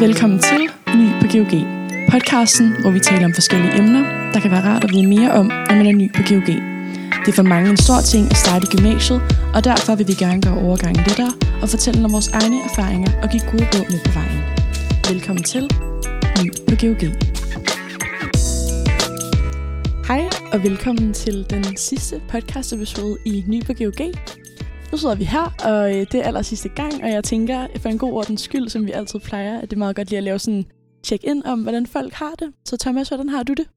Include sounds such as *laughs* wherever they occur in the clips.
Velkommen til Ny på GOG. Podcasten, hvor vi taler om forskellige emner, der kan være rart at vide mere om, når man er ny på GOG. Det er for mange en stor ting at starte i gymnasiet, og derfor vil vi gerne gøre overgangen lettere og fortælle om vores egne erfaringer og give gode råd med på vejen. Velkommen til Ny på GOG. Hej og velkommen til den sidste podcast episode i Ny på GOG. Nu sidder vi her, og øh, det er aller sidste gang, og jeg tænker, for en god ordens skyld, som vi altid plejer, at det er meget godt lige at lave sådan check-in om, hvordan folk har det. Så Thomas, hvordan har du det?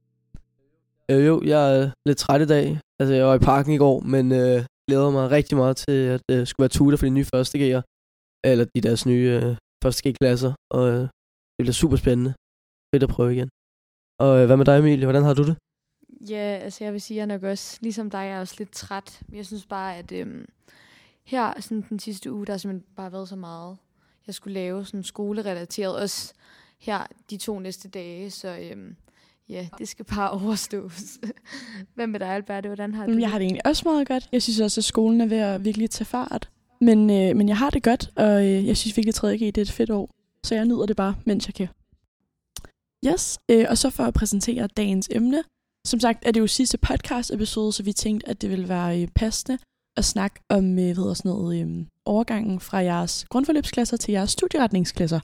Øh, jo, jeg er lidt træt i dag. Altså, jeg var i parken i går, men øh, glæder mig rigtig meget til, at det øh, skulle være tutor for de nye første G'er. Eller de deres nye øh, første G-klasser. Og øh, det bliver super spændende. Fedt at prøve igen. Og øh, hvad med dig, Emilie? Hvordan har du det? Ja, altså jeg vil sige, at jeg er nok også, ligesom dig, jeg er også lidt træt. Men jeg synes bare, at øhm, her sådan den sidste uge, der har simpelthen bare været så meget, jeg skulle lave sådan skolerelateret. Også her de to næste dage, så øhm, ja, det skal bare *laughs* overstås. Hvad med dig, Albert? Hvordan har du Jeg har det egentlig også meget godt. Jeg synes også, at skolen er ved at virkelig tage fart. Men, øh, men jeg har det godt, og øh, jeg synes virkelig, at 3G det er et fedt år. Så jeg nyder det bare, mens jeg kan. Yes, øh, og så for at præsentere dagens emne. Som sagt er det jo sidste podcast episode, så vi tænkte, at det ville være øh, passende at snakke om øh, ved sådan noget, øh, overgangen fra jeres grundforløbsklasser til jeres studieretningsklasser.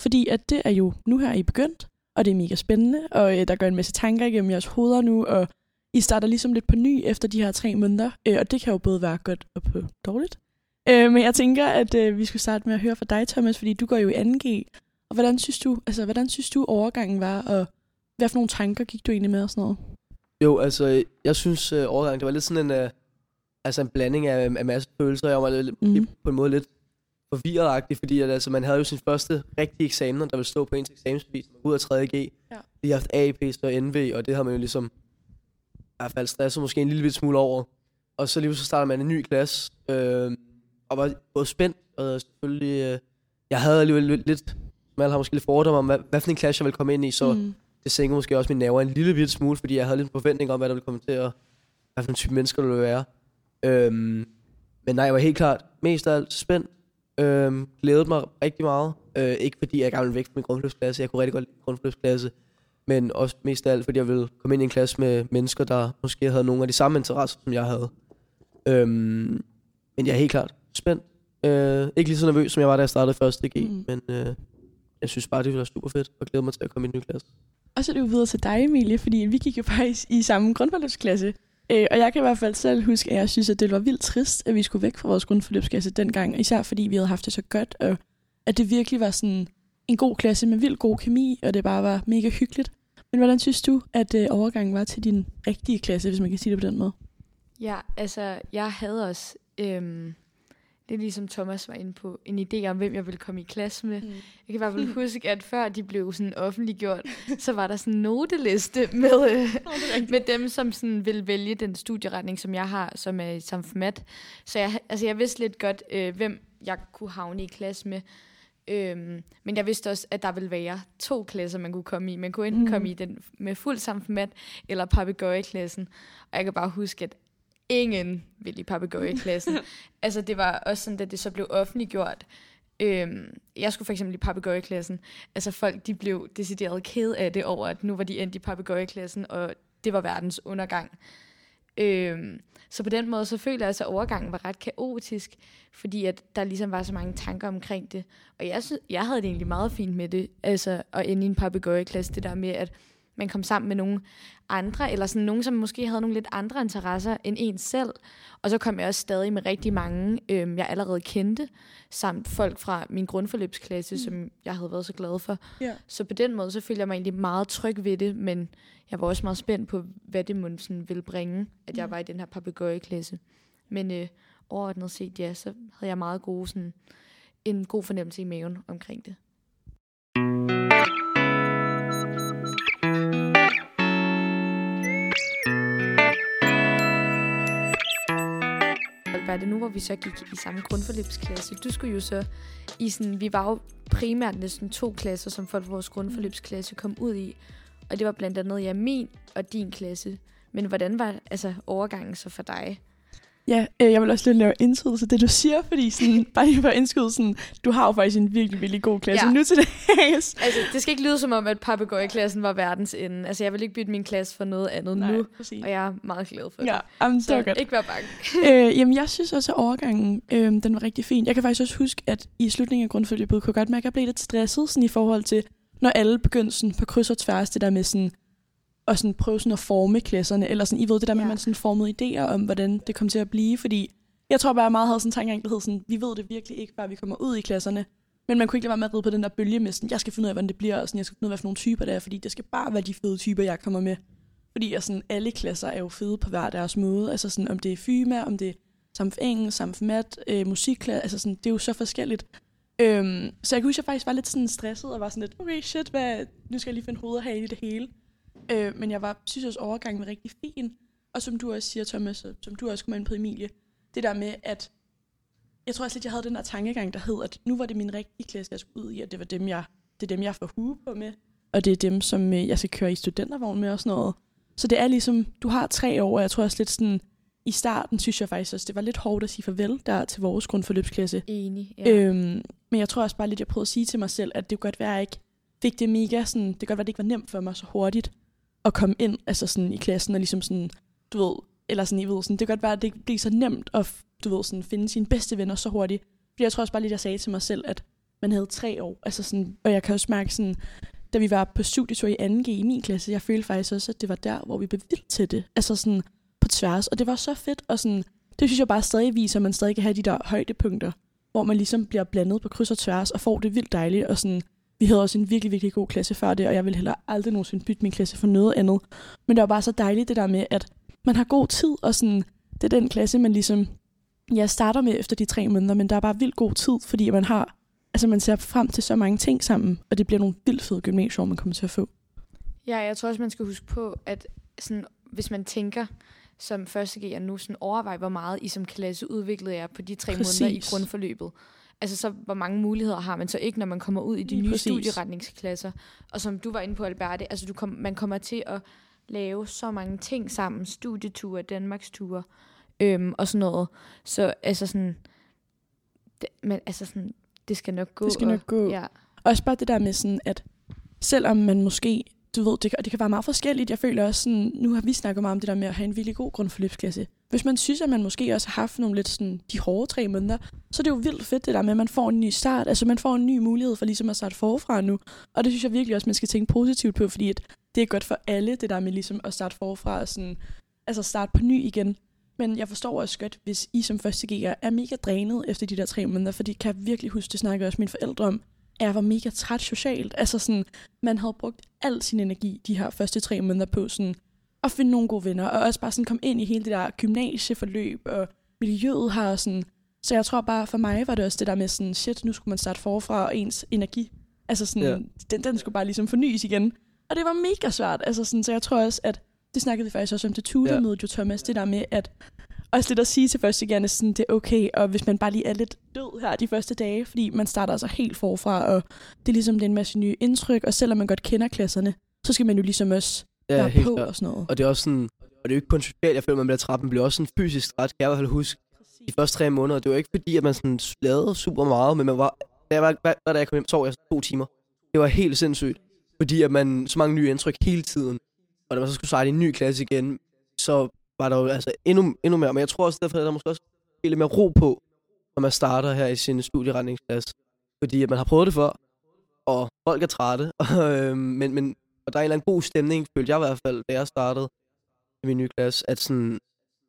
Fordi at det er jo nu her I begyndt, og det er mega spændende, og øh, der går en masse tanker igennem jeres hoveder nu, og I starter ligesom lidt på ny efter de her tre måneder, øh, og det kan jo både være godt og på dårligt. Øh, men jeg tænker, at øh, vi skulle starte med at høre fra dig, Thomas, fordi du går jo i 2G. Og hvordan synes du, altså, hvordan synes du overgangen var, og hvad for nogle tanker gik du egentlig med og sådan noget? Jo, altså, jeg synes øh, overgangen, det var lidt sådan en, øh, altså en blanding af, af masse følelser. Jeg var mm. på en måde lidt forvirret fordi at, altså, man havde jo sin første rigtige eksamen, der ville stå på ens eksamensbevis, ud af 3.G. Ja. De har haft AP, så NV, og det har man jo ligesom i hvert fald stresset måske en lille smule over. Og så lige så starter man en ny klasse, øh, og var både spændt, og selvfølgelig, øh, jeg havde alligevel lidt, lidt som alle har måske lidt fordomme om, hvad, hvad for en klasse jeg ville komme ind i, så Mm. det sænkede måske også mine nerver en lille bitte smule, fordi jeg havde lidt en forventning om, hvad der ville komme til at, hvad for en type mennesker der ville være. Øhm, men nej, jeg var helt klart mest af alt spændt. Øhm, glædede mig rigtig meget. Øh, ikke fordi jeg er gammel væk fra min grundforløbsklasse. Jeg kunne rigtig godt lide grundforløbsklasse. Men også mest af alt, fordi jeg ville komme ind i en klasse med mennesker, der måske havde nogle af de samme interesser, som jeg havde. Øhm, men jeg er helt klart spændt. Øh, ikke lige så nervøs, som jeg var, da jeg startede første G. Mm. Men øh, jeg synes bare, det ville være super fedt. Og glæder mig til at komme i en ny klasse. Og så er det jo videre til dig, Emilie, fordi vi gik jo faktisk i samme grundforløbsklasse. Øh, og jeg kan i hvert fald selv huske, at jeg synes, at det var vildt trist, at vi skulle væk fra vores grundforløbsklasse dengang. Især fordi vi havde haft det så godt, og at det virkelig var sådan en god klasse med vild god kemi, og det bare var mega hyggeligt. Men hvordan synes du, at øh, overgangen var til din rigtige klasse, hvis man kan sige det på den måde? Ja, altså, jeg havde også, øhm, det er ligesom Thomas var inde på, en idé om, hvem jeg ville komme i klasse med. Mm. Jeg kan i hvert fald *laughs* huske, at før de blev sådan offentliggjort, så var der sådan en noteliste med, øh, med dem, som sådan ville vælge den studieretning, som jeg har, som er i samfundet. Så jeg, altså, jeg vidste lidt godt, øh, hvem jeg kunne havne i klasse med. Øhm, men jeg vidste også, at der ville være to klasser, man kunne komme i. Man kunne enten Mm. mm. komme i den med fuld samfundet, eller papegøjeklassen. Og jeg kan bare huske, at ingen ville i papegøjeklassen. *laughs* altså det var også sådan, da det så blev offentliggjort. Øhm, jeg skulle for eksempel i papegøjeklassen. Altså folk, de blev decideret ked af det over, at nu var de endt i papegøjeklassen, og det var verdens undergang. Øhm, så på den måde, så føler jeg, altså, at overgangen var ret kaotisk, fordi at der ligesom var så mange tanker omkring det. Og jeg, synes, jeg havde det egentlig meget fint med det, altså at ende i en papegøjeklasse, det der med, at man kom sammen med nogle andre, eller sådan nogen, som måske havde nogle lidt andre interesser end en selv. Og så kom jeg også stadig med rigtig mange, øhm, jeg allerede kendte, samt folk fra min grundforløbsklasse, mm. som jeg havde været så glad for. Ja. Så på den måde, så følte jeg mig egentlig meget tryg ved det, men jeg var også meget spændt på, hvad det måtte sådan ville bringe, at jeg Mm. var i den her papegøjeklasse. Men øh, overordnet set, ja, så havde jeg meget gode, sådan, en god fornemmelse i maven omkring det. Albert, nu hvor vi så gik i samme grundforløbsklasse, du skulle jo så i sådan, vi var jo primært næsten to klasser, som folk fra vores grundforløbsklasse kom ud i. Og det var blandt andet ja, min og din klasse. Men hvordan var altså overgangen så for dig? Ja, øh, jeg vil også lidt lave indskydelse det, du siger, fordi sådan, *laughs* bare lige for indskydelsen, du har jo faktisk en virkelig, virkelig god klasse Ja. ja. nu til dags. *laughs* Altså, det skal ikke lyde som om, at papegøjeklassen var verdens ende. Altså, jeg vil ikke bytte min klasse for noget andet Nej, nu, præcis. og jeg er meget glad for Ja, det. jamen, det var Så godt. ikke vær bange. *laughs* øh, jamen, jeg synes også, at overgangen, øh, den var rigtig fin. Jeg kan faktisk også huske, at i slutningen af grundforløbet kunne jeg godt mærke, at jeg blev lidt stresset sådan, i forhold til, når alle begyndte sådan, på kryds og tværs, det der med sådan, at sådan, prøve sådan, at forme klasserne, eller sådan, I ved det der med, Ja. at man sådan, formede idéer om, hvordan det kom til at blive, fordi jeg tror bare, jeg meget havde sådan en tankegang, der hed sådan, vi ved det virkelig ikke, før vi kommer ud i klasserne. Men man kunne ikke lade være med at ride på den der bølge med sådan, jeg skal finde ud af, hvordan det bliver, og sådan, jeg skal finde ud af, hvad for nogle typer det er, fordi det skal bare være de fede typer, jeg kommer med. Fordi at sådan, alle klasser er jo fede på hver deres måde. Altså sådan, om det er FYMA, om det er samf engelsk, samf mat, øh, musikklasse, altså sådan, det er jo så forskelligt. Øhm, så jeg kunne huske, at jeg faktisk var lidt sådan stresset, og var sådan lidt, okay shit, hvad, nu skal jeg lige finde hoved og hale i det hele. Øh, men jeg var, synes også, overgangen var rigtig fin. Og som du også siger, Thomas, og som du også kommer ind på, Emilie, det der med, at jeg tror også lidt, jeg havde den der tankegang, der hed, at nu var det min rigtige klasse, jeg skulle ud i, og det var dem, jeg, det er dem, jeg får hue på med, og det er dem, som øh, jeg skal køre i studentervogn med og sådan noget. Så det er ligesom, du har tre år, og jeg tror også lidt sådan, i starten synes jeg faktisk også, det var lidt hårdt at sige farvel der til vores grundforløbsklasse. Enig, Ja. Øhm, men jeg tror også bare lidt, jeg prøvede at sige til mig selv, at det kunne godt være, at jeg ikke fik det mega sådan, det kan godt være, det ikke var nemt for mig så hurtigt at komme ind altså sådan, i klassen og ligesom sådan, du ved, eller sådan, I ved, sådan, det kan godt være, at det ikke bliver så nemt at, du ved, sådan, finde sine bedste venner så hurtigt. Fordi jeg tror også bare lidt, jeg sagde til mig selv, at man havde tre år, altså sådan, og jeg kan også mærke sådan, da vi var på studietur i 2G i min klasse, jeg følte faktisk også, at det var der, hvor vi blev vildt til det. Altså sådan på tværs, og det var så fedt, og sådan, det synes jeg bare stadig viser, at man stadig kan have de der højdepunkter, hvor man ligesom bliver blandet på kryds og tværs, og får det vildt dejligt, og sådan, vi havde også en virkelig, virkelig god klasse før det, og jeg ville heller aldrig nogensinde bytte min klasse for noget andet. Men det var bare så dejligt det der med, at man har god tid, og sådan, det er den klasse, man ligesom, ja, starter med efter de tre måneder, men der er bare vildt god tid, fordi man har, altså man ser frem til så mange ting sammen, og det bliver nogle vildt fede gymnasier, man kommer til at få. Ja, jeg tror også, man skal huske på, at sådan, hvis man tænker som første G'er nu, sådan overvej, hvor meget I som klasse udviklede jer på de tre Præcis. måneder i grundforløbet. Altså så, hvor mange muligheder har man så ikke, når man kommer ud i de Lige nye præcis. studieretningsklasser. Og som du var inde på, Alberte, altså du kom, man kommer til at lave så mange ting sammen. Studieture, Danmarksture øhm, og sådan noget. Så altså sådan, det, men altså sådan, det skal nok gå. Det skal og, nok gå. Ja. Også bare det der med sådan, at selvom man måske, du ved, det, kan- det kan være meget forskelligt. Jeg føler også sådan, nu har vi snakket meget om det der med at have en virkelig god grundforløbsklasse. Hvis man synes, at man måske også har haft nogle lidt sådan, de hårde tre måneder, så er det jo vildt fedt det der med, at man får en ny start. Altså man får en ny mulighed for ligesom at starte forfra nu. Og det synes jeg virkelig også, man skal tænke positivt på, fordi at det er godt for alle, det der med ligesom at starte forfra og sådan, altså starte på ny igen. Men jeg forstår også godt, hvis I som første G'er er mega drænet efter de der tre måneder, fordi kan jeg virkelig huske, det snakkede også mine forældre om, at jeg var mega træt socialt. Altså sådan, man havde brugt al sin energi de her første tre måneder på sådan, at finde nogle gode venner, og også bare sådan komme ind i hele det der gymnasieforløb, og miljøet her og sådan. Så jeg tror bare, for mig var det også det der med sådan, shit, nu skulle man starte forfra, og ens energi, altså sådan, Ja. den, den skulle bare ligesom fornyes igen. Og det var mega svært, altså sådan, så jeg tror også, at det snakkede vi faktisk også om til tutormødet, ja. jo Thomas, det der med, at også lidt at sige til første gerne, sådan, det er okay, og hvis man bare lige er lidt død her de første dage, fordi man starter altså helt forfra, og det er ligesom det er en masse nye indtryk, og selvom man godt kender klasserne, så skal man jo ligesom også Ja, være helt på klart. og sådan noget. Og det er også sådan, og det er jo ikke kun socialt, jeg føler, man bliver træt, man bliver også sådan fysisk træt, kan jeg i hvert fald huske. De første tre måneder, det var ikke fordi, at man sådan lavede super meget, men man var, da jeg, var, da jeg kom hjem, sov jeg to timer. Det var helt sindssygt, fordi at man så mange nye indtryk hele tiden. Og når man så skulle starte i en ny klasse igen, så var der jo altså endnu, endnu mere. Men jeg tror også, derfor er der måske også lidt mere ro på, når man starter her i sin studieretningsklasse. Fordi at man har prøvet det før, og folk er trætte. *laughs* øhm, men, men, og der er en eller anden god stemning, følte jeg i hvert fald, da jeg startede i min nye klasse, at, sådan,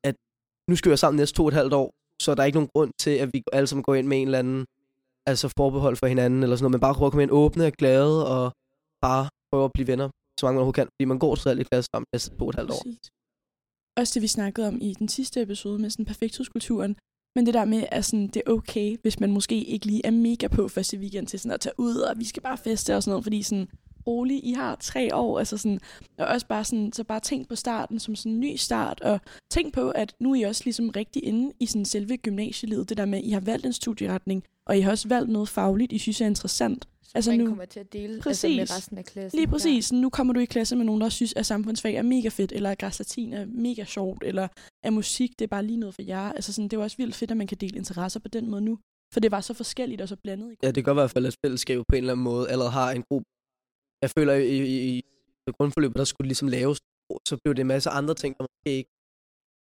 at nu skal vi være sammen næste to og et halvt år, så der er ikke nogen grund til, at vi alle sammen går ind med en eller anden altså forbehold for hinanden, eller sådan noget, men bare prøver at komme ind åbne og glade, og bare prøve at blive venner, så mange man overhovedet kan, fordi man går trods alt i klasse sammen næste to og et halvt år. Præcis. Også det, vi snakkede om i den sidste episode med sådan perfekthedskulturen. Men det der med, at sådan, det er okay, hvis man måske ikke lige er mega på første weekend til sådan at tage ud, og vi skal bare feste og sådan noget, fordi sådan, rolig, I har tre år, altså sådan, og også bare sådan, så bare tænk på starten som sådan en ny start, og tænk på, at nu er I også ligesom rigtig inde i sådan selve gymnasielivet, det der med, at I har valgt en studieretning, og I har også valgt noget fagligt, I synes er interessant. Som Altså man nu- kommer til at dele altså Præcis. med resten af klassen. Lige præcis. Nu kommer du i klasse med nogen, der synes, at samfundsfag er mega fedt, eller at græs latin er mega sjovt, eller at musik, det er bare lige noget for jer. Altså sådan, det er jo også vildt fedt, at man kan dele interesser på den måde nu. For det var så forskelligt og så blandet. i Ja, det kan godt være, i hvert fald, at fællesskabet på en eller anden måde allerede har en gruppe. Jeg føler, i, i, i grundforløbet, der skulle ligesom laves, så blev det en masse andre ting, der måske ikke...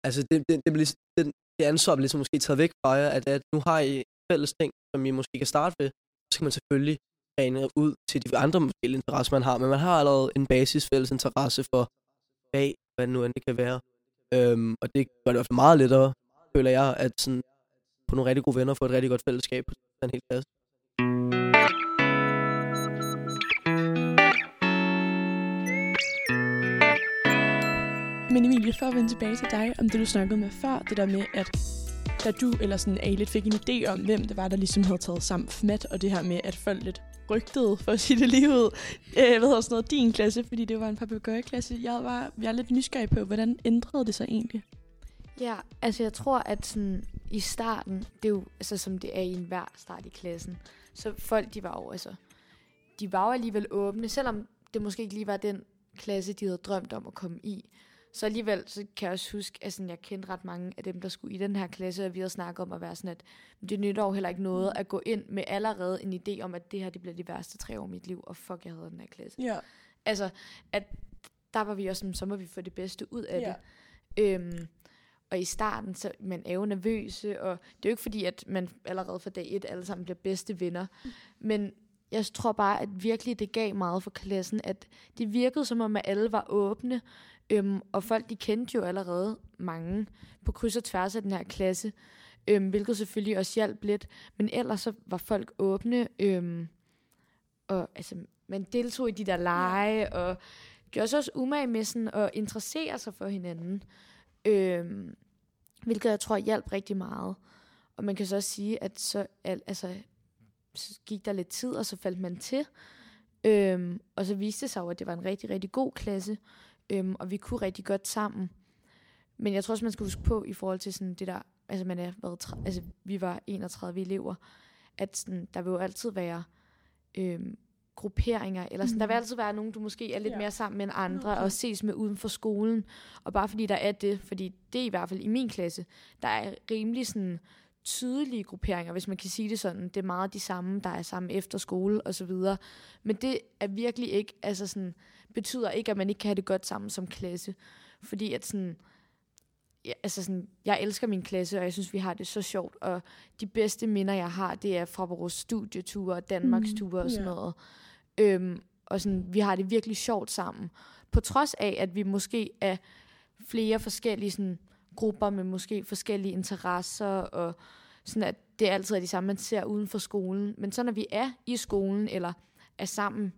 Altså, det, det, det, blev, ligesom- den, det ansvar blev ligesom måske taget væk fra jer, at, at nu har I fælles ting, som I måske kan starte ved, så kan man selvfølgelig bane ud til de andre forskellige interesser, man har, men man har allerede en basis fælles interesse for bag, hvad nu end det kan være. Øhm, og det gør det i hvert fald meget lettere, føler jeg, at sådan, på nogle rigtig gode venner få et rigtig godt fællesskab på en hel klasse. Men Emilie, for at vende tilbage til dig, om det du snakkede med før, det der med, at da du eller sådan Ali fik en idé om, hvem det var, der ligesom havde taget sammen FMAT, og det her med, at folk lidt rygtede for at sige det lige ud, øh, hvad hedder sådan noget, din klasse, fordi det var en papegøjeklasse. Jeg var, jeg er lidt nysgerrig på, hvordan ændrede det sig egentlig? Ja, altså jeg tror, at sådan, i starten, det er jo altså, som det er i enhver start i klassen, så folk, de var jo altså, de var jo alligevel åbne, selvom det måske ikke lige var den klasse, de havde drømt om at komme i. Så alligevel, så kan jeg også huske, at sådan, jeg kendte ret mange af dem, der skulle i den her klasse, og vi havde snakket om at være sådan, at det nytter jo heller ikke noget at gå ind med allerede en idé om, at det her det bliver de værste tre år i mit liv, og fuck, jeg havde den her klasse. Ja. Altså, at der var vi også sådan, så må vi få det bedste ud af Ja. det. Øhm, og i starten, så man er jo nervøse, og det er jo ikke fordi, at man allerede fra dag et alle sammen bliver bedste venner. Men jeg tror bare, at virkelig det gav meget for klassen, at det virkede som om, at alle var åbne, øhm, og folk de kendte jo allerede mange på kryds og tværs af den her klasse, øhm, hvilket selvfølgelig også hjalp lidt. Men ellers så var folk åbne, øhm, og altså, man deltog i de der lege, og gjorde sig også umage med sådan at interessere sig for hinanden. Øhm, hvilket jeg tror hjalp rigtig meget. Og man kan så også sige, at så, al, altså, så gik der lidt tid, og så faldt man til. Øhm, og så viste det sig jo, at det var en rigtig, rigtig god klasse, øhm, og vi kunne rigtig godt sammen. Men jeg tror også, man skal huske på, i forhold til sådan det der, altså, man er, været, altså vi var 31 elever, at sådan, der vil jo altid være øhm, grupperinger, eller sådan, mm. der vil altid være nogen, du måske er lidt ja. mere sammen med end andre, Okay. og ses med uden for skolen. Og bare fordi der er det, fordi det er i hvert fald i min klasse, der er rimelig sådan tydelige grupperinger, hvis man kan sige det sådan. Det er meget de samme, der er sammen efter skole og så videre. Men det er virkelig ikke, altså sådan, betyder ikke, at man ikke kan have det godt sammen som klasse. Fordi at sådan, ja, altså sådan, jeg elsker min klasse, og jeg synes, vi har det så sjovt. Og de bedste minder, jeg har, det er fra vores studieture og Danmarks ture og sådan ja. noget. Øhm, og sådan, vi har det virkelig sjovt sammen. På trods af, at vi måske er flere forskellige sådan, grupper med måske forskellige interesser, og sådan at det altid er de samme, man ser uden for skolen. Men så når vi er i skolen, eller er sammen,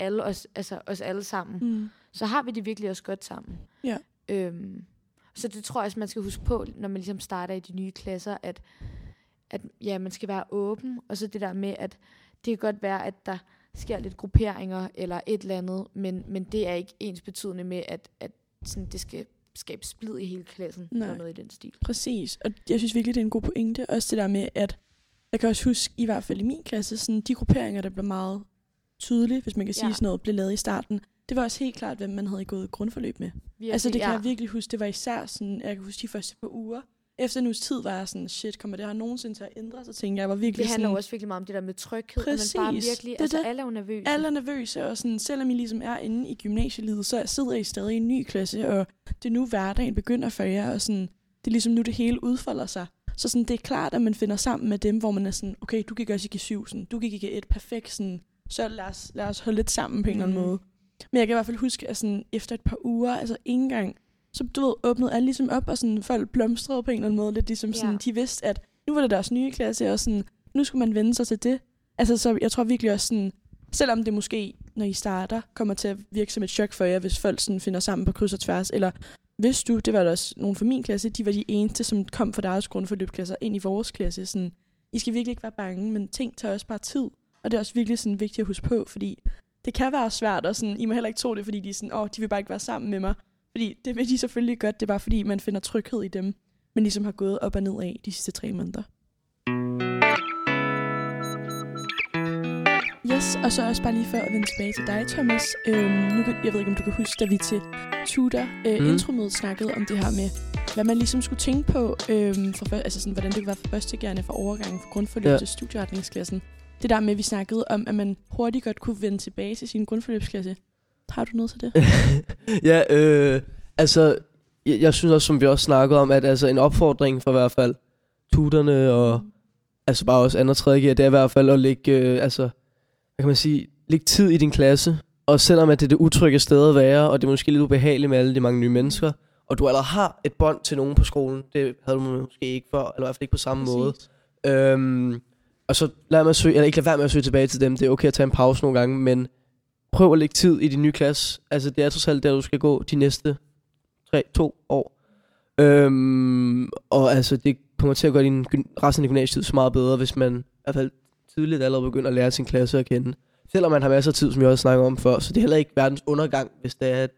alle os, altså os alle sammen, Mm. så har vi det virkelig også godt sammen. Ja. Øhm, så det tror jeg også, man skal huske på, når man ligesom starter i de nye klasser, at, at ja, man skal være åben, og så det der med, at det kan godt være, at der sker lidt grupperinger eller et eller andet, men, men det er ikke ens betydende med, at, at sådan, det skal skabe splid i hele klassen, Nej. eller noget i den stil. Præcis, og jeg synes virkelig, det er en god pointe. Også det der med, at jeg kan også huske, i hvert fald i min klasse, sådan de grupperinger, der blev meget tydelige, hvis man kan sige Ja. sådan noget, blev lavet i starten. Det var også helt klart, hvem man havde gået grundforløb med. Virkelig, altså det kan ja. jeg virkelig huske. Det var især sådan, jeg kan huske de første par uger. Efter en uges tid var jeg sådan, shit, kommer det her nogensinde til at ændre sig? Tænkte jeg, var virkelig Det handler sådan, også virkelig meget om det der med tryghed, Præcis, man bare virkelig, det altså det. alle er nervøse. alle er nervøse, og sådan, selvom I ligesom er inde i gymnasielivet, så sidder I stadig i en ny klasse, og det er nu hverdagen begynder for jer, og sådan, det er ligesom nu det hele udfolder sig. Så sådan, det er klart, at man finder sammen med dem, hvor man er sådan, okay, du gik også i G7, sådan, du gik i G1, perfekt, sådan, så lad os, lad os holde lidt sammen på en eller anden måde. Men jeg kan i hvert fald huske, at sådan, efter et par uger, altså ikke engang, så du ved, åbnede alle ligesom op, og sådan, folk blomstrede på en eller anden måde, lidt ligesom sådan, Ja. de vidste, at nu var det deres nye klasse, og sådan, nu skulle man vende sig til det. Altså, så jeg tror virkelig også sådan, selvom det måske, når I starter, kommer til at virke som et chok for jer, hvis folk sådan finder sammen på kryds og tværs, eller hvis du, det var der også nogen fra min klasse, de var de eneste, som kom fra deres grundforløbsklasser ind i vores klasse. Sådan, I skal virkelig ikke være bange, men ting tager også bare tid. Og det er også virkelig sådan vigtigt at huske på, fordi det kan være svært, og sådan, I må heller ikke tro det, fordi de er sådan, åh, de vil bare ikke være sammen med mig. Fordi det vil de selvfølgelig godt, det er bare fordi, man finder tryghed i dem, men ligesom har gået op og ned af de sidste tre måneder. Yes, og så også bare lige for at vende tilbage til dig, Thomas. Øhm, nu, kan- jeg ved ikke, om du kan huske, da vi til Tudor øh, Mm. intromødet snakkede om det her med, hvad man ligesom skulle tænke på, øhm, for, altså sådan, hvordan det var for førstegærende for overgangen fra grundforløb ja. til studieretningsklassen. Det der med, at vi snakkede om, at man hurtigt godt kunne vende tilbage til sin grundforløbsklasse. Har du noget til det? *laughs* ja, øh, altså, jeg, jeg synes også, som vi også snakkede om, at altså en opfordring for i hvert fald tuterne og altså bare også andre tredje gear, det er i hvert fald at lægge, øh, altså, hvad kan man sige, lægge tid i din klasse, og selvom at det er det utrygge sted at være, og det er måske lidt ubehageligt med alle de mange nye mennesker, og du allerede har et bånd til nogen på skolen, det havde du måske ikke før, eller i hvert fald ikke på samme måde, Øhm, og så lad mig søge, eller ikke lad være med at søge tilbage til dem. Det er okay at tage en pause nogle gange, men prøv at lægge tid i din nye klasse. Altså, det er trods alt der, du skal gå de næste tre, to år. Øhm, og altså, det kommer til at gøre din resten af din gymnasietid så meget bedre, hvis man i hvert fald tidligt allerede begynder at lære sin klasse at kende. Selvom man har masser af tid, som jeg også snakker om før, så det er heller ikke verdens undergang, hvis det er, at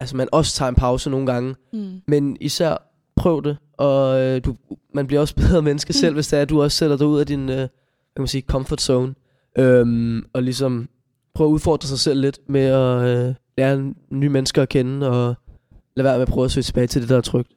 altså, man også tager en pause nogle gange. Mm. Men især prøv det, og øh, du, man bliver også *laughs* bedre menneske selv, hvis det er, at du også sætter dig ud af din øh, kan man sige, comfort zone. Øhm, og ligesom prøve at udfordre sig selv lidt med at øh, lære nye mennesker at kende, og lade være med at prøve at søge tilbage til det, der er trygt.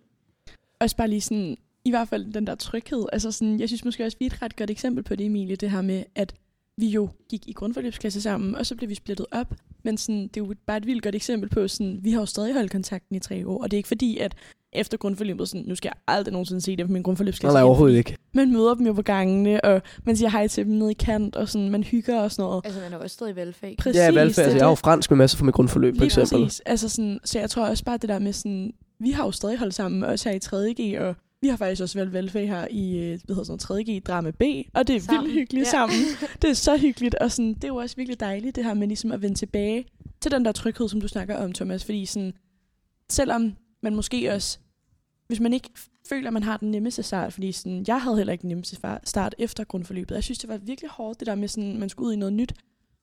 også bare lige sådan, i hvert fald den der tryghed. Altså sådan, jeg synes måske også, vi er et ret godt eksempel på det, Emilie, det her med, at vi jo gik i grundforløbsklasse sammen, og så blev vi splittet op. Men sådan, det er jo bare et vildt godt eksempel på, sådan, vi har jo stadig holdt kontakten i tre år, og det er ikke fordi, at efter grundforløbet, sådan, nu skal jeg aldrig nogensinde se dem på min Nej, grundforløbsklasse. nej, igen, overhovedet ikke. Man møder dem jo på gangene, og man siger hej til dem nede i kant, og sådan, man hygger og sådan noget. Altså, man er jo også stadig valgfag. Præcis, Ja, valgfag. det er Altså, jeg har jo det. fransk med masser fra mit grundforløb, for eksempel. præcis. Altså sådan, så jeg tror også bare det der med sådan, vi har jo stadig holdt sammen, også her i 3.G, og vi har faktisk også valgt valgfag her i, øh, hvad hedder sådan noget, 3.G drama B, og det er Sammen. vildt hyggeligt Ja. sammen. *laughs* Det er så hyggeligt, og sådan, det er jo også virkelig dejligt, det her med ligesom at vende tilbage til den der tryghed, som du snakker om, Thomas, fordi sådan, selvom man måske også, hvis man ikke føler, at man har den nemmeste start, fordi sådan, jeg havde heller ikke den nemmeste start efter grundforløbet. Jeg synes, det var virkelig hårdt, det der med, sådan, man skulle ud i noget nyt.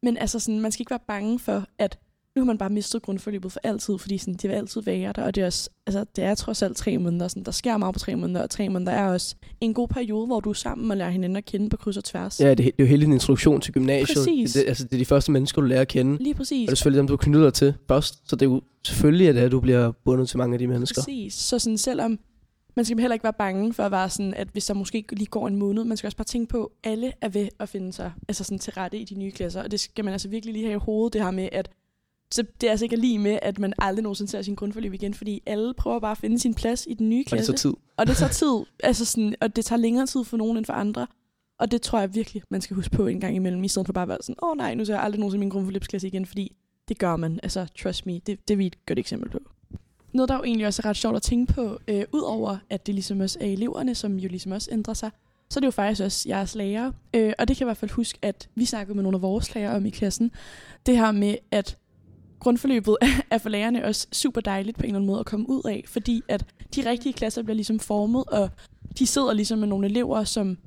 Men altså, sådan, man skal ikke være bange for, at nu har man bare mistet grundforløbet for altid, fordi sådan, det vil altid være der, og det er, også, altså, det er trods alt tre måneder. Sådan, der sker meget på tre måneder, og tre måneder er også en god periode, hvor du er sammen og lærer hinanden at kende på kryds og tværs. Ja, det, det er jo hele din introduktion til gymnasiet. Præcis. Det, det, altså, det er de første mennesker, du lærer at kende. Lige Og præcis. det er selvfølgelig dem, du knytter dig til først. Så det er jo selvfølgelig, at, det er, at du bliver bundet til mange af de mennesker. Præcis. Så sådan, selvom man skal heller ikke være bange for at være sådan, at hvis der måske lige går en måned, man skal også bare tænke på, at alle er ved at finde sig altså sådan til rette i de nye klasser. Og det skal man altså virkelig lige have i hovedet, det her med, at så det er altså ikke lige med, at man aldrig nogensinde ser sin grundforløb igen, fordi alle prøver bare at finde sin plads i den nye Og det klasse. tager tid. Og det tager tid, altså sådan, og det tager længere tid for nogen end for andre. Og det tror jeg virkelig, man skal huske på en gang imellem, i stedet for bare at være sådan, åh oh, nej, nu ser jeg aldrig nogensinde min grundforløbsklasse igen, fordi det gør man. Altså, trust me, det, det er vi et godt eksempel på. Noget, der jo egentlig også er ret sjovt at tænke på, øh, udover at det ligesom også er eleverne, som jo ligesom også ændrer sig, så er det jo faktisk også jeres lærere. Øh, og det kan jeg i hvert fald huske, at vi snakkede med nogle af vores lærere om i klassen. Det her med, at grundforløbet *laughs* er for lærerne også super dejligt på en eller anden måde at komme ud af, fordi at de rigtige klasser bliver ligesom formet, og de sidder ligesom med nogle elever, som,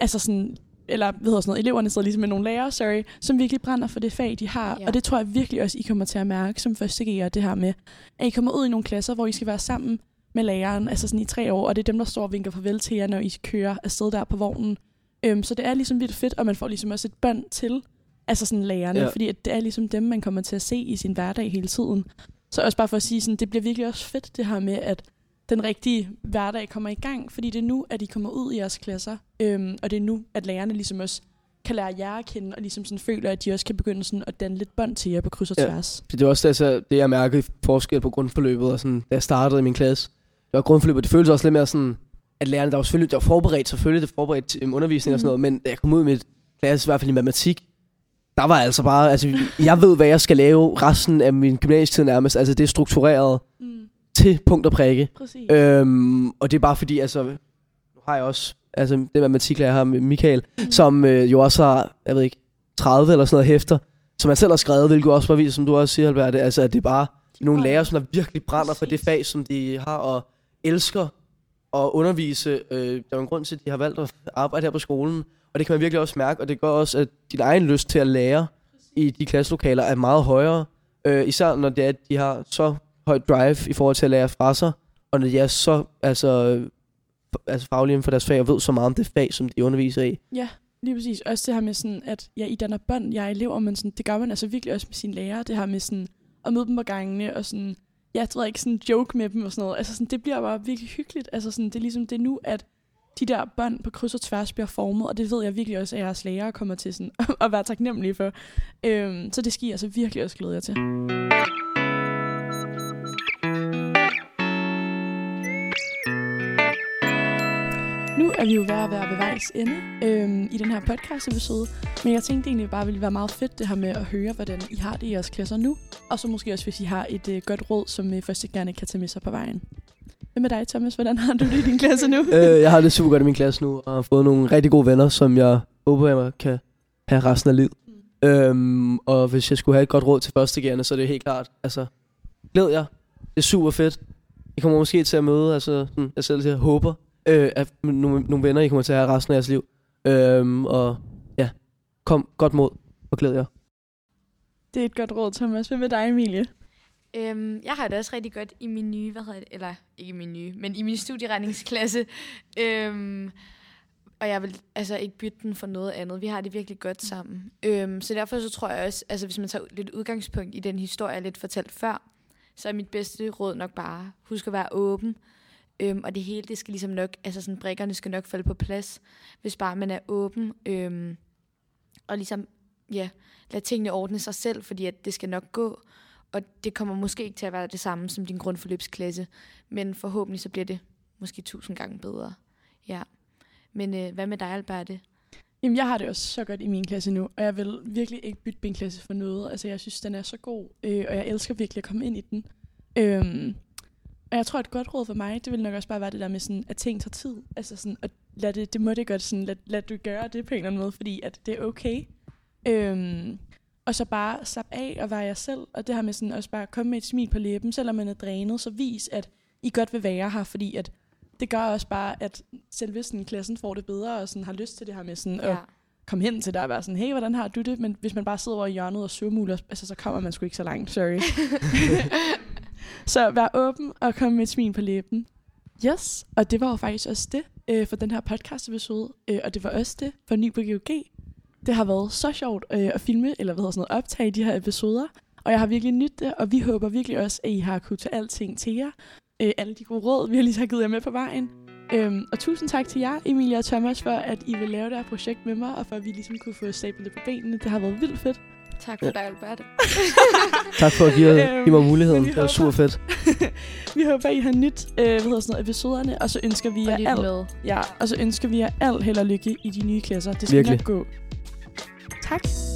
altså sådan, eller hvad hedder sådan noget, eleverne sidder ligesom med nogle lærere, sorry, som virkelig brænder for det fag, de har. Ja. Og det tror jeg virkelig også, I kommer til at mærke som første G'er, det her med, at I kommer ud i nogle klasser, hvor I skal være sammen med læreren, altså sådan i tre år, og det er dem, der står og vinker farvel til jer, når I kører afsted der på vognen. Øhm, så det er ligesom vildt fedt, og man får ligesom også et bånd til altså sådan lærerne, Ja. ja. fordi at det er ligesom dem, man kommer til at se i sin hverdag hele tiden. Så også bare for at sige, sådan, det bliver virkelig også fedt det her med, at den rigtige hverdag kommer i gang, fordi det er nu, at I kommer ud i jeres klasser, øhm, og det er nu, at lærerne ligesom også kan lære jer at kende, og ligesom sådan føler, at de også kan begynde sådan at danne lidt bånd til jer på kryds og Ja. tværs. Det er også altså, det, jeg mærkede i forskel på grundforløbet, og sådan, da jeg startede i min klasse. Det var grundforløbet, det føltes også lidt mere sådan, at lærerne, der var selvfølgelig, der var forberedt, selvfølgelig det forberedt til um, undervisning og sådan noget, men jeg kom ud i mit klasse, i hvert fald i matematik, der var altså bare, altså, jeg ved, hvad jeg skal lave resten af min gymnasietid nærmest, altså det er struktureret Mm, til punkt og prikke. præcis. Øhm, og det er bare fordi, altså, nu har jeg også, altså det matematiklærer her med Michael, Mm. som øh, jo også har, jeg ved ikke, 30 eller sådan noget hæfter, som han selv har skrevet, hvilket også bare viser, som du også siger, Albert, det, altså at det er bare nogle brænder. lærere, som der virkelig brænder for det Præcis. fag, som de har, og elsker at undervise. Øh, der er en grund til, at de har valgt at arbejde her på skolen, og det kan man virkelig også mærke, og det gør også, at din egen lyst til at lære i de klasselokaler er meget højere, øh, især når det er, at de har så højt drive i forhold til at lære fra sig, og når de er så altså, altså faglige inden for deres fag, og ved så meget om det fag, som de underviser i. Ja, lige præcis. Også det her med sådan, at ja, I danner bånd, jeg er elever, men sådan, det gør man altså virkelig også med sine lærere. Det her med sådan, at møde dem på gangene, og sådan, ja, jeg tror ikke, sådan joke med dem og sådan noget. Altså sådan, det bliver bare virkelig hyggeligt. Altså sådan, det er ligesom det er nu, at de der bånd på kryds og tværs bliver formet, og det ved jeg virkelig også, at jeres lærere kommer til sådan, *laughs* at være taknemmelige for. Øhm, så det skal I altså virkelig også glæde jer til. Nu er vi jo ved at være ved vejs ende øhm, i den her podcast-episode, men jeg tænkte egentlig bare, at det ville være meget fedt det her med at høre, hvordan I har det i jeres klasser nu, og så måske også, hvis I har et øh, godt råd, som øh, I først gerne kan tage med sig på vejen. Hvad med dig, Thomas? Hvordan har du det i din klasse nu? *laughs* øh, jeg har det super godt i min klasse nu, og har fået nogle rigtig gode venner, som jeg håber, jeg kan have resten af livet. Mm. Øhm, og hvis jeg skulle have et godt råd til første så er det helt klart, altså, glæd jer. Det er super fedt. I kommer måske til at møde, altså, sådan, jeg selv siger, håber, øh, at nogle, nogle venner, I kommer til at have resten af jeres liv. Øhm, og ja, kom godt mod og glæd jer. Det er et godt råd, Thomas. Hvad med dig, Emilie? Øhm, jeg har det også rigtig godt i min nye, hvad hedder det, eller ikke min nye, men i min studieretningsklasse. *laughs* øhm, og jeg vil altså ikke bytte den for noget andet. Vi har det virkelig godt sammen. Øhm, så derfor så tror jeg også, altså hvis man tager lidt udgangspunkt i den historie, jeg lidt fortalt før, så er mit bedste råd nok bare, husk at være åben. Øhm, og det hele, det skal ligesom nok, altså sådan, brikkerne skal nok falde på plads, hvis bare man er åben. Øhm, og ligesom, ja, lad tingene ordne sig selv, fordi at det skal nok gå. Og det kommer måske ikke til at være det samme som din grundforløbsklasse, men forhåbentlig så bliver det måske tusind gange bedre. Ja. Men øh, hvad med dig, Alberte? Jamen, jeg har det også så godt i min klasse nu, og jeg vil virkelig ikke bytte min klasse for noget. Altså, jeg synes, den er så god, øh, og jeg elsker virkelig at komme ind i den. Øhm, og jeg tror, et godt råd for mig, det vil nok også bare være det der med, sådan, at ting tager tid. Altså sådan, at lad det, det må det godt sådan, lad, lad du gøre det på en eller anden måde, fordi at det er okay. Øhm, og så bare slappe af og være jer selv, og det her med sådan også bare komme med et smil på læben, selvom man er drænet, så vis, at I godt vil være her, fordi at det gør også bare, at selve sådan, klassen får det bedre, og sådan, har lyst til det her med sådan, ja. at komme hen til dig og være sådan, hey, hvordan har du det? Men hvis man bare sidder over i hjørnet og surmuler, altså, så kommer man sgu ikke så langt, sorry. *laughs* så vær åben og kom med et smil på læben. Yes, og det var jo faktisk også det øh, for den her podcast episode, øh, og det var også det for Ny på GOG. Det har været så sjovt øh, at filme, eller hvad hedder sådan noget, optage de her episoder. Og jeg har virkelig nydt det, og vi håber virkelig også, at I har kunnet tage alting til jer. Øh, alle de gode råd, vi har lige har givet jer med på vejen. Øhm, og tusind tak til jer, Emilia og Thomas, for at I vil lave det her projekt med mig, og for at vi ligesom kunne få stablet det på benene. Det har været vildt fedt. Tak for ja. dig, Albert. *laughs* tak for at give, øhm, give mig muligheden. Det var super fedt. *laughs* vi håber, I har nyt øh, hvad hedder sådan noget, episoderne, og så ønsker vi jer alt, ja, og så ønsker vi jer alt held og lykke i de nye klasser. Det skal Virkelig. nok gå. Tack!